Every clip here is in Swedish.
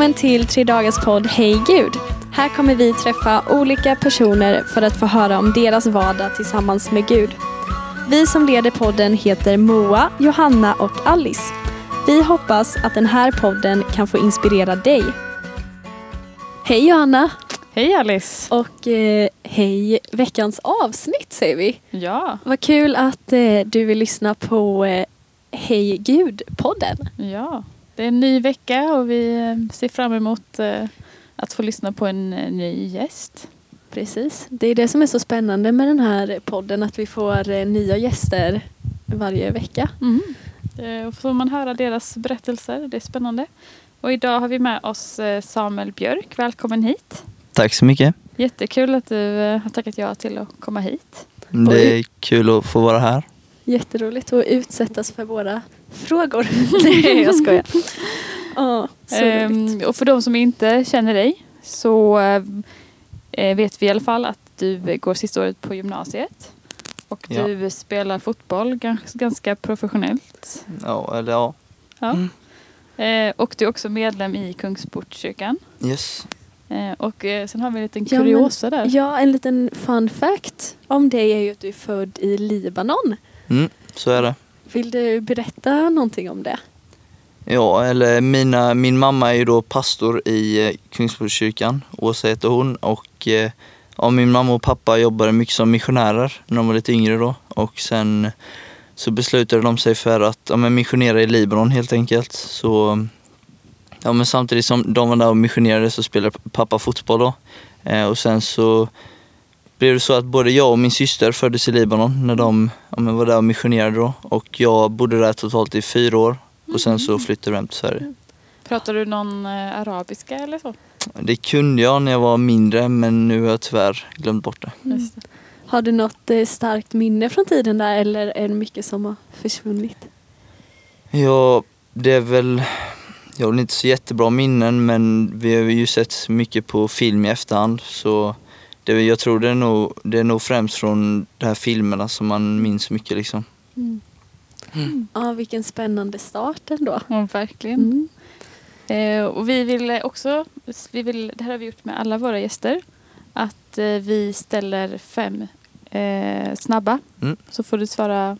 Välkommen till Tre Dagars podd Hej Gud. Här kommer vi träffa olika personer för att få höra om deras vardag tillsammans med Gud. Vi som leder podden heter Moa, Johanna och Alice. Vi hoppas att den här podden kan få inspirera dig. Hej Johanna Hej Alice! och eh, hej veckans avsnitt säger vi. Ja, Vad kul att eh, du vill lyssna på eh, Hej Gud-podden. ja. Det är en ny vecka och vi eh, ser fram emot eh, att få lyssna på en eh, ny gäst. Precis. Det är det som är så spännande med den här podden, att vi får nya gäster varje vecka. Eh, Och får man höra deras berättelser, det är spännande. Och idag har vi med oss Samuel Björk, välkommen hit. Tack så mycket. Jättekul att du har tackat ja till att komma hit. Det är kul att få vara här. Jätteroligt att utsättas för våra frågor. Nej, jag skojar. Ja, så. Ehm, och för de som inte känner dig så eh, vet vi i alla fall att du går sista året på gymnasiet. Och Ja. du spelar fotboll gans- ganska professionellt. Ja, eller ja. Ja. Mm. Eh, och du är också medlem i Kungsportskyrkan. Yes. Eh, och eh, sen har vi en liten Ja, men- kuriosa där. Ja, en liten fun fact om dig är ju att du är född i Libanon. Mm, så är det. Vill du berätta någonting om det? Ja, eller mina, min mamma är ju då pastor i eh, Kungsportskyrkan, Åsa heter hon. Och eh, ja, min mamma och pappa jobbade mycket som missionärer när de var lite yngre då. Och sen så beslutade de sig för att ja, men missionera i Libanon helt enkelt. Så ja, men samtidigt som de var där och missionerade så spelade pappa fotboll då. Eh, och sen så blev det så att både jag och min syster föddes i Libanon när de ja, men var där och missionerade då. Och jag bodde där totalt i fyra år. Och sen så flyttade vi hem till Sverige. Pratar du någon eh, arabiska eller så? Det kunde jag när jag var mindre men nu har jag tyvärr glömt bort det. Det. Har du något eh, starkt minne från tiden där eller är det mycket som har försvunnit? Ja, det är väl, jag har inte så jättebra minnen men vi har ju sett mycket på film i efterhand så det, jag tror det är, nog, det är nog främst från de här filmerna som man minns mycket liksom. Ja, vilken spännande start ändå. Ja, verkligen. Mm. Eh, och vi vill också, vi vill, det här har vi gjort med alla våra gäster, att eh, vi ställer fem eh, snabba. Mm. Så får du svara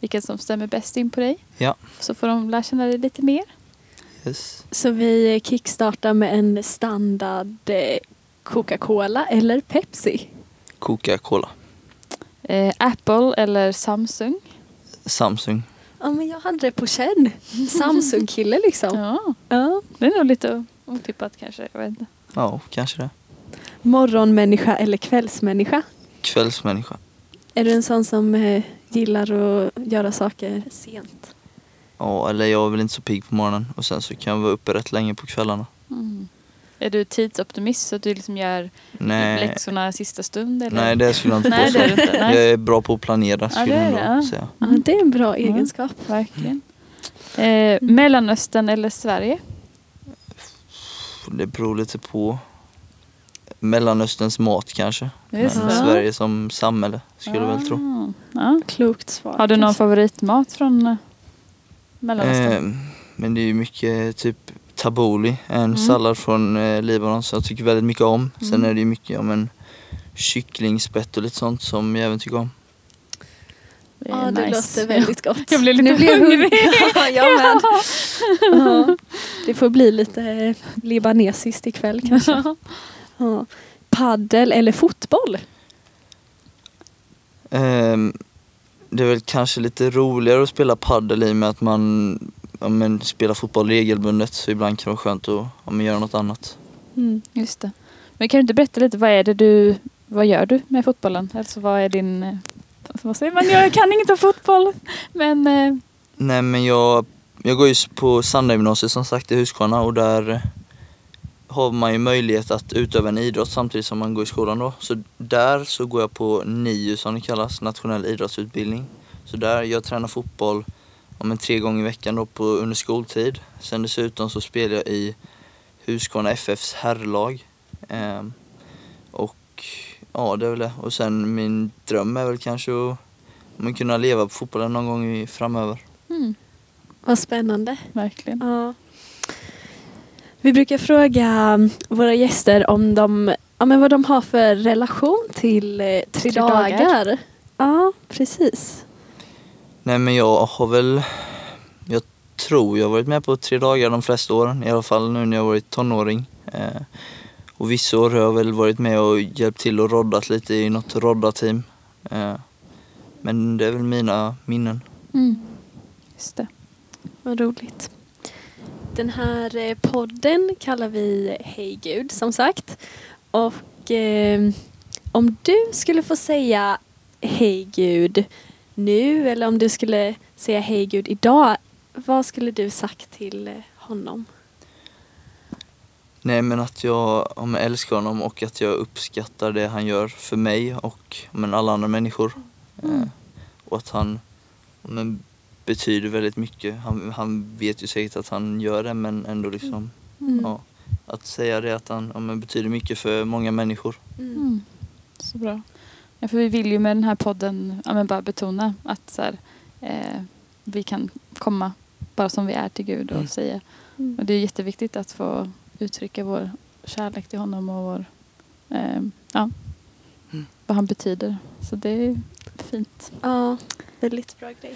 vilken som stämmer bäst in på dig. Ja. Så får de lära känna dig lite mer. Yes. Så vi kickstartar med en standard eh, Coca-Cola eller Pepsi. Coca-Cola. Eh, Apple eller Samsung. Samsung. Ja, men jag hade det på känn. Samsung-kille liksom. Ja, Ja. det är nog lite otippat kanske. Jag vet inte. Ja, kanske det. Morgonmänniska eller kvällsmänniska? Kvällsmänniska. Är du en sån som eh, gillar att göra saker sent? Ja, eller jag är väl inte så pigg på morgonen och sen så kan jag vara uppe rätt länge på kvällarna. Mm. Är du tidsoptimist så att du liksom gör Nej, läxorna sista stund? Eller? nej det skulle jag inte Nej, det är du inte. Nej. Jag är bra på att planera skulle det är jag det, nog ja. säga. Ja, det är en bra egenskap. Verkligen. Eh, Mellanöstern eller Sverige? Det beror lite på Mellanösterns mat kanske. Men. Sverige som samhälle skulle jag väl tro. Ah, Ja. Klokt svar. Har du någon kanske. favoritmat från eh, Mellanöstern? Eh, men det är ju mycket typ tabbouleh, en Mm. sallad från eh, Libanon som jag tycker väldigt mycket om. Sen Mm. är det ju mycket om en kycklingspett och lite sånt som jag även tycker om. det Ja, det nice. låter väldigt gott. Jag blir lite nu blir jag hungrig. ja, jag med. Ja, det får bli lite eh, libanesiskt ikväll kanske. Ja. Paddel eller fotboll? Ehm, det är väl kanske lite roligare att spela paddel i och med att man ja, men, spelar fotboll regelbundet så ibland kan det vara skönt att ja, men, göra något annat. Mm. Just det. Men kan du inte berätta lite, vad är det du, vad gör du med fotbollen? Alltså vad är din, eh, vad säger man, jag kan inget om fotboll. Men eh, Nej men jag, jag går ju på Sandagymnasiet som sagt i Huskvarna och där har man ju möjlighet att utöva en idrott samtidigt som man går i skolan då. Så där så går jag på NIU som det kallas, nationell idrottsutbildning. Så där, jag tränar fotboll ja, men tre gånger i veckan då på, under skoltid. Sen dessutom så spelar jag i Huskvarna FFs herrlag. Ehm, och ja, det är väl det. Och sen min dröm är väl kanske att men, kunna leva på fotbollen någon gång i, framöver. mm, Vad spännande. verkligen. Ja. Vi brukar fråga våra gäster om de, ja, men vad de har för relation till eh, tre, Tre dagar. dagar. Ja, precis. Nej men jag har väl, jag tror jag har varit med på tre dagar de flesta åren, i alla fall nu när jag varit tonåring. Eh, och vissa år har jag väl varit med och hjälpt till och roddat lite i något roddarteam. Eh, men det är väl mina minnen. Mm. Just det. Vad roligt. Den här eh, podden kallar vi Hej Gud som sagt. Och eh, om du skulle få säga Hej Gud nu eller om du skulle säga Hej Gud idag. Vad skulle du sagt till eh, honom? Nej men att jag ja, men älskar honom och att jag uppskattar det han gör för mig och men alla andra människor. Eh, och att han men, betyder väldigt mycket. Han, han vet ju säkert att han gör det men ändå liksom Mm. ja, att säga det att han ja, men, betyder mycket för många människor. Mm. Mm. Så bra. Ja, för vi vill ju med den här podden ja, men bara betona att så här, eh, vi kan komma bara som vi är till Gud och Mm. säga. Mm. Och det är jätteviktigt att få uttrycka vår kärlek till honom och vår, eh, ja, Mm. vad han betyder. Så det är fint. Ja, väldigt bra grej.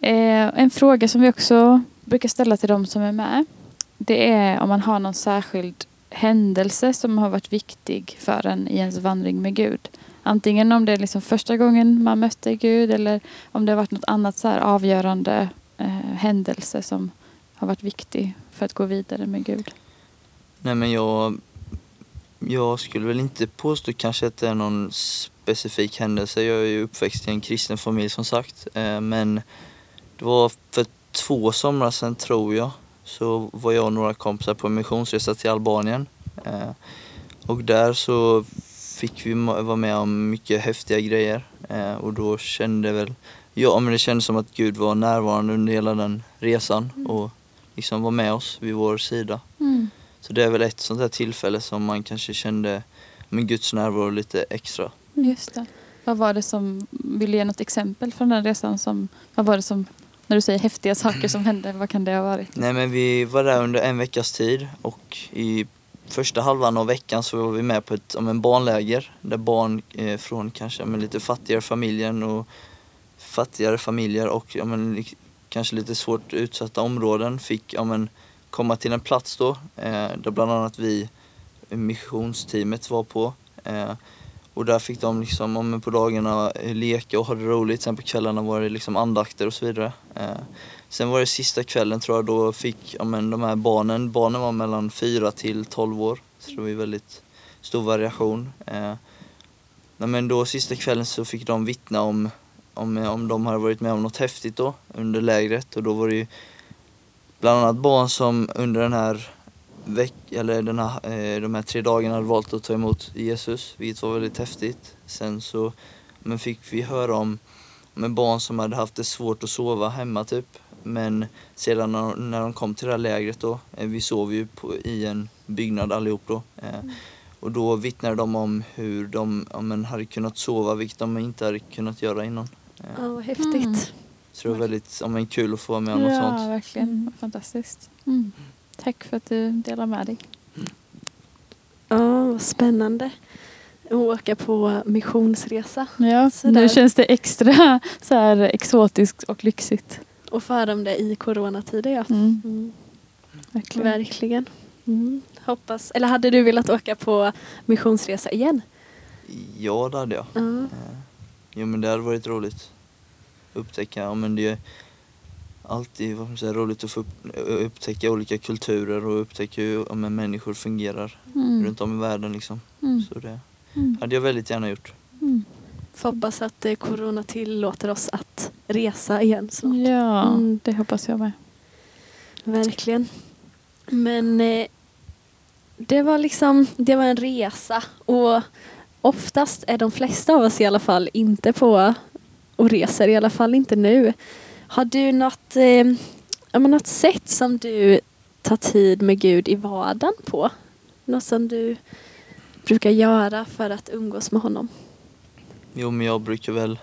Eh, en fråga som vi också brukar ställa till de som är med. Det är om man har någon särskild händelse som har varit viktig för en i ens vandring med Gud. Antingen om det är liksom första gången man mötte Gud eller om det har varit något annat så här avgörande eh, händelse som har varit viktig för att gå vidare med Gud. Nej men jag, jag skulle väl inte påstå kanske att det är någon specifik händelse. Jag är ju uppväxt i en kristen familj som sagt. Eh, men det var för två somrar sedan tror jag så var jag och några kompisar på en missionsresa till Albanien. Eh, och där så fick vi vara med om mycket häftiga grejer eh, och då kände väl Ja men det kändes som att Gud var närvarande under hela den resan och liksom var med oss vid vår sida. Så det är väl ett sånt där tillfälle som man kanske kände med Guds närvaro lite extra. Just det. Vad var det som, vill du ge något exempel från den resan? Som, vad var det som, när du säger häftiga saker som hände, vad kan det ha varit? Nej men vi var där under en veckas tid och i första halvan av veckan så var vi med på ett om en barnläger där barn eh, från kanske men, lite fattigare familjer och fattigare familjer och ja, men, kanske lite svårt utsatta områden fick ja, men, komma till en plats då eh, där bland annat vi, eh, missionsteamet var på. Eh, och där fick de liksom, ja, men, på dagarna eh, leka och ha det roligt. Sen på kvällarna var det liksom andakter och så vidare. Eh, Sen var det sista kvällen tror jag, då fick ja, men, de här barnen, barnen var mellan 4 till 12 år. Så det var ju väldigt stor variation. Eh, men då sista kvällen så fick de vittna om, om, om de hade varit med om något häftigt då under lägret och då var det ju bland annat barn som under den här veck eller den här, eh, de här tre dagarna hade valt att ta emot Jesus, vilket var väldigt häftigt. Sen så men fick vi höra om med barn som hade haft det svårt att sova hemma typ. Men sedan när, när de kom till det här lägret då, eh, vi sov ju på, i en byggnad allihop då. Eh, och då vittnade de om hur de ja, men, hade kunnat sova, vilket de inte hade kunnat göra innan. Eh, Ja, vad häftigt. Mm. Så det var väldigt ja, men, kul att få vara med om något ja, sånt. verkligen. Mm. Fantastiskt. Mm. Tack för att du delar med dig. Ja, vad spännande. Att åka på missionsresa Ja, Sådär. nu känns det extra så här exotiskt och lyxigt. Och föra om det i coronatider. Ja. Mm. Mm. Verkligen. Verkligen. Mm. Hoppas. Eller hade du velat åka på missionsresa igen? Ja, det hade jag. Ja. Eh, Jo men det hade varit roligt. Upptäcka, ja men det är alltid vad man säger, roligt att få upp, upptäcka olika kulturer och upptäcka hur ja, men människor fungerar Mm. runt om i världen liksom. Mm. Så det Mm. hade jag väldigt gärna gjort. Mm. Får hoppas att eh, corona tillåter oss att resa igen snart. Ja, Mm. det hoppas jag med. Verkligen. Men eh, det var liksom, det var en resa och oftast är de flesta av oss i alla fall inte på och reser, i alla fall inte nu. Har du något, eh, något sätt som du tar tid med Gud i vardagen på? Något som du brukar göra för att umgås med honom? Jo men jag brukar väl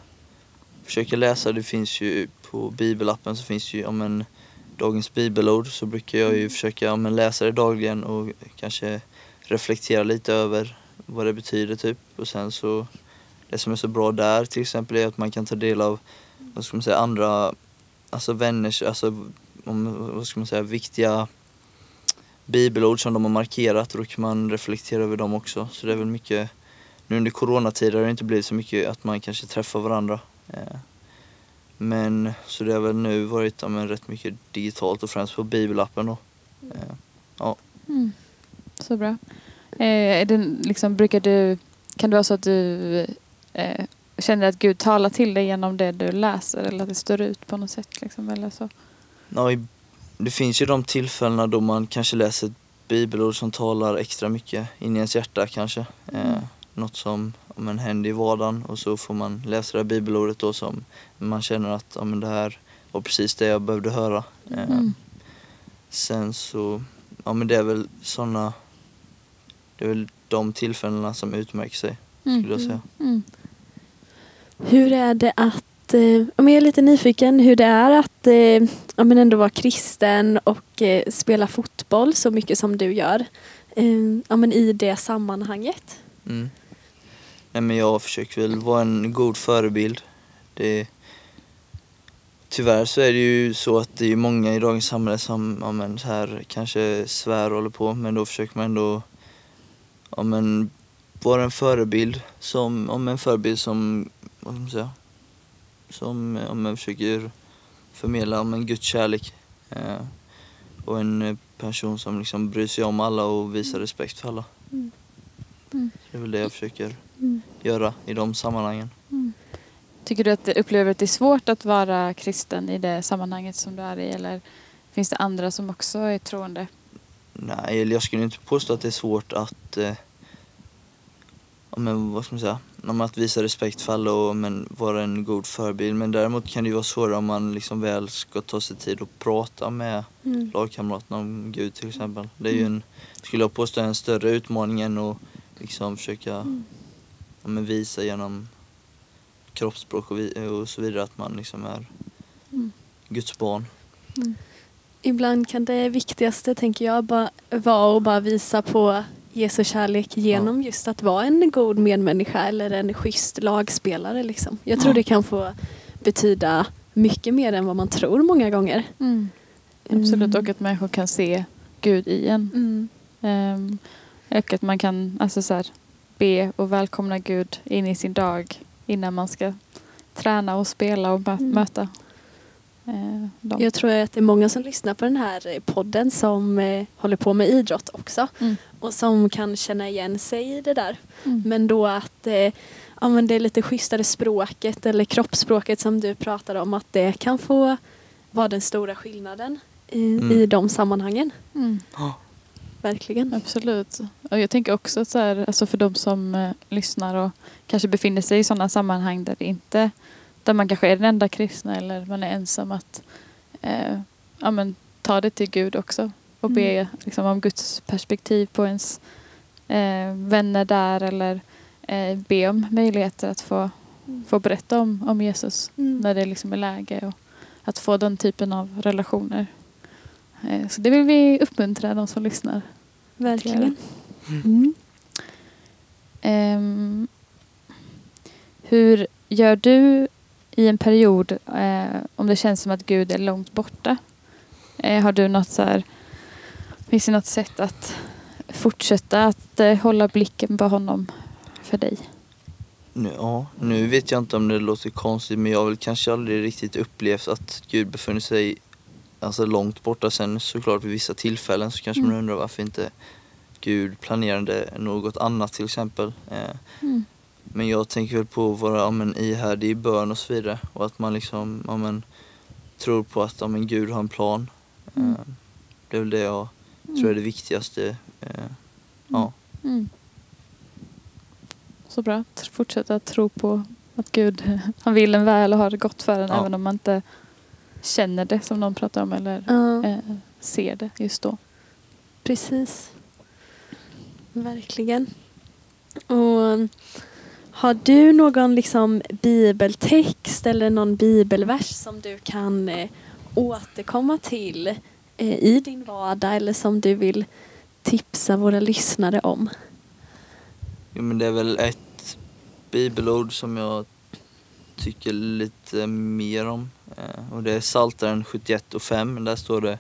försöka läsa, det finns ju på bibelappen så finns ju om en dagens bibelord så brukar jag ju försöka om en läsa det dagligen och kanske reflektera lite över vad det betyder typ. Och sen så, det som är så bra där till exempel är att man kan ta del av, vad ska man säga, andra, alltså vänners, alltså om, vad ska man säga, viktiga bibelord som de har markerat och då kan man reflektera över dem också. Så det är väl mycket, nu under coronatider har det inte blivit så mycket att man kanske träffar varandra. Eh, Men så det har väl nu varit ja, men, rätt mycket digitalt och främst på bibelappen då. Eh, Ja. Mm. Så bra. Eh, är det liksom, brukar du, kan det vara så att du eh, känner att Gud talar till dig genom det du läser eller att det står ut på något sätt? Liksom, eller så? Ja, det finns ju de tillfällena då man kanske läser ett bibelord som talar extra mycket in i ens hjärta kanske. Eh, något som men, händer i vardagen och så får man läsa det här bibelordet då som man känner att ja, men, det här var precis det jag behövde höra. Eh, Mm. Sen så, ja men det är väl sådana, det är väl de tillfällena som utmärker sig skulle jag säga. Mm. Hur är det att, eh, om jag är lite nyfiken, hur det är att eh, ja, men ändå vara kristen och spela fotboll så mycket som du gör. Ja, men I det sammanhanget. Mm. Nej, men jag försöker väl vara en god förebild. Det, tyvärr så är det ju så att det är många i dagens samhälle som ja, men, här, kanske svär och håller på men då försöker man ändå ja, men, vara en förebild som, ja, en förebild som, vad ska man säga, som ja, men, försöker förmedla ja, men, Guds kärlek. Eh, och en person som liksom bryr sig om alla och visar respekt för alla. Mm. Det är väl det jag försöker Mm. Göra i de sammanhangen. Tycker du att du upplever att det är svårt att vara kristen i det sammanhanget som du är i eller finns det andra som också är troende? Nej, jag skulle inte påstå att det är svårt att eh, men, vad ska man säga? Men Att visa respekt för alla och men, vara en god förebild. Men däremot kan det ju vara svårare om man liksom väl ska ta sig tid att prata med Mm. lagkamraterna om Gud till exempel. Det är ju en, skulle jag påstå, en större utmaning än att liksom försöka ja, men, visa genom kroppsspråk och, vi, och så vidare att man liksom är Mm. Guds barn. Ibland kan det viktigaste, tänker jag, bara vara att bara visa på Jesu kärlek genom just att vara en god medmänniska eller en schysst lagspelare. Liksom. Jag tror Ja. det kan få betyda mycket mer än vad man tror många gånger. Absolut, Mm. och att människor kan se Gud i en. Mm. Ehm, och att man kan alltså så här, be och välkomna Gud in i sin dag innan man ska träna och spela och Mm. möta eh, dem. Jag tror att det är många som lyssnar på den här eh, podden som eh, håller på med idrott också Mm. och som kan känna igen sig i det där. Mm. Men då att ja, men det är lite schysstare språket eller kroppsspråket som du pratar om att det kan få vara den stora skillnaden i, Mm. i de sammanhangen. Mm. Verkligen. Absolut. Och jag tänker också att så här, alltså för de som eh, lyssnar och kanske befinner sig i sådana sammanhang där det inte där man kanske är den enda kristna eller man är ensam att eh, ja, men, ta det till Gud också och be Mm. liksom, om Guds perspektiv på ens eh, vänner där eller eh, be om möjligheter att få, få berätta om, om Jesus Mm. när det liksom är läge och att få den typen av relationer. Eh, så det vill vi uppmuntra de som lyssnar. Verkligen. Mm. Ehm, hur gör du i en period eh, om det känns som att Gud är långt borta? Eh, har du något så här, finns det något sätt att fortsätta att eh, hålla blicken på honom för dig? Nu, ja, nu vet jag inte om det låter konstigt men jag har väl kanske aldrig riktigt upplevt att Gud befunnit sig alltså, långt borta. Sen såklart vid vissa tillfällen så kanske man Mm. undrar varför inte Gud planerade något annat till exempel. Eh, Mm. men jag tänker väl på att vara ja, men, ihärdig i bön och så vidare och att man liksom ja, men, tror på att ja, men, Gud har en plan. Mm. Eh, det är väl det jag tror är det viktigaste. Eh, ja. Mm. Så bra. Fortsätta tro på att Gud han vill en väl och har det gott för en Ja. även om man inte känner det som någon pratar om eller Ja, eh, ser det just då. precis. Verkligen. Och har du någon liksom bibeltext eller någon bibelvers som du kan eh, återkomma till eh, i din vardag eller som du vill tipsa våra lyssnare om? Jo, men det är väl ett bibelord som jag tycker lite mer om. Eh, och det är Psaltaren 71 och 5. Där står det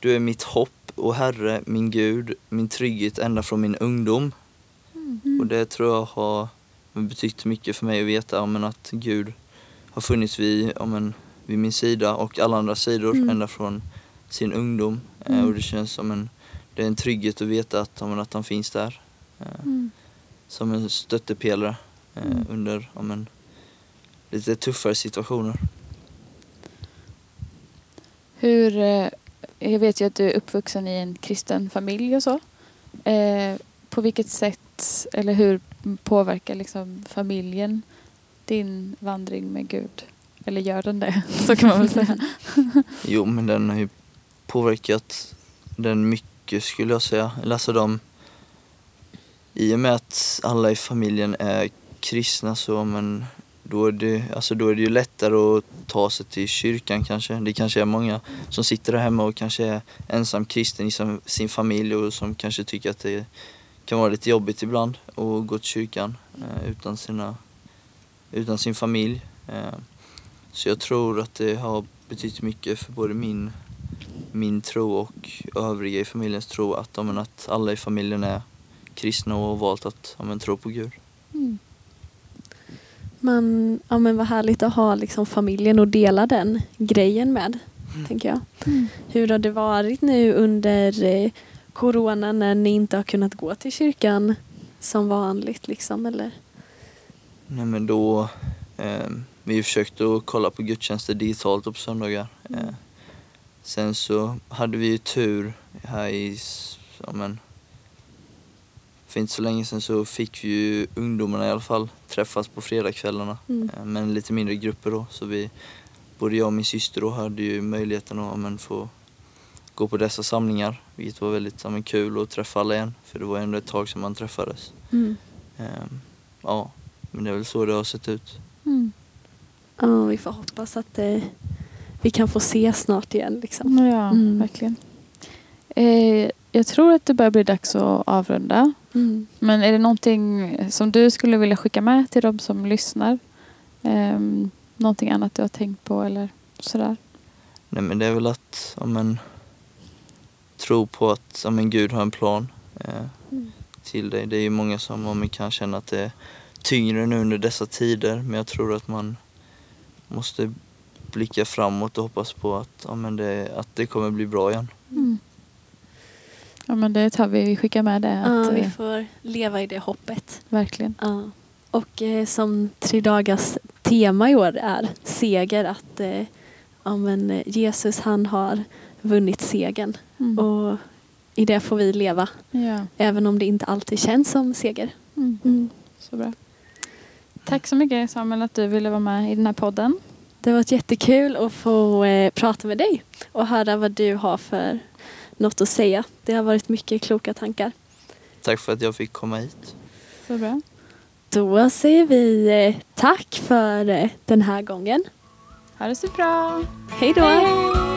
Du är mitt hopp och Herre, min Gud, min trygghet ända från min ungdom. Och det tror jag har betytt mycket för mig att veta om att Gud har funnits vid, om en, vid min sida och alla andra sidor Mm. ända från sin ungdom. Eh, Mm. Och det känns som en, det är en trygghet att veta att, om, att han finns där. Eh, Mm. som en stöttepelare Mm. under om en, lite tuffare situationer. Hur, eh, jag vet ju att du är uppvuxen i en kristen familj och så. Eh, på vilket sätt eller hur påverkar liksom familjen din vandring med Gud? Eller gör den det? Så kan man väl säga. Jo, men den har ju påverkat den mycket skulle jag säga. Eller alltså de, I och med att alla i familjen är kristna så men då är, det, alltså då är det ju lättare att ta sig till kyrkan kanske. Det kanske är många som sitter där hemma och kanske är ensam kristen i sin, familj och som kanske tycker att det kan vara lite jobbigt ibland att gå till kyrkan eh, utan, sina, utan sin familj. Eh, så jag tror att det har betytt mycket för både min, min tro och övriga i familjens tro att, men, att alla i familjen är kristna och har valt att men, tro på Gud. Mm. Men, ja, men vad härligt att ha liksom familjen och dela den grejen med, tänker jag. Mm. Hur har det varit nu under eh, corona när ni inte har kunnat gå till kyrkan som vanligt? Liksom, eller? Nej men då, eh, vi försökte att kolla på gudstjänster digitalt på söndagar. Eh, sen så hade vi ju tur här i, ja men, för inte så länge sedan så fick vi ju ungdomarna i alla fall träffas på fredagskvällarna. Mm. Eh, men lite mindre grupper då. Så vi, både jag och min syster då hade ju möjligheten att men, få gå på dessa samlingar. Vilket var väldigt men, kul att träffa alla igen. För det var ändå ett tag sedan man träffades. Mm. Ehm, ja, men det är väl så det har sett ut. Mm. Ja, vi får hoppas att eh, vi kan få se snart igen. Liksom. Ja, Mm. verkligen. Eh, jag tror att det börjar bli dags att avrunda. Mm. Men är det någonting som du skulle vilja skicka med till de som lyssnar? Ehm, någonting annat du har tänkt på eller sådär? Nej men det är väl att, men, tro på att men, Gud har en plan eh, Mm. till dig. Det är ju många som men, kan känna att det är tyngre nu under dessa tider. Men jag tror att man måste blicka framåt och hoppas på att, ja, men det, att det kommer bli bra igen. Mm. Ja men det tar vi, vi skickar med det. Ja, Att, vi eh, får leva i det hoppet. verkligen. Ja. Och eh, som tre dagars tema i år är seger. Att eh, ja, men, eh, Jesus han har vunnit segern. Mm. Och i det får vi leva. ja. Även om det inte alltid känns som seger. Mm. Så bra. Tack så mycket Samuel att du ville vara med i den här podden. Det har varit jättekul att få eh, prata med dig och höra vad du har för något att säga. Det har varit mycket kloka tankar. Tack för att jag fick komma hit. Så bra. Då säger vi eh, tack för eh, den här gången. Ha det så bra. Hej då! Hej!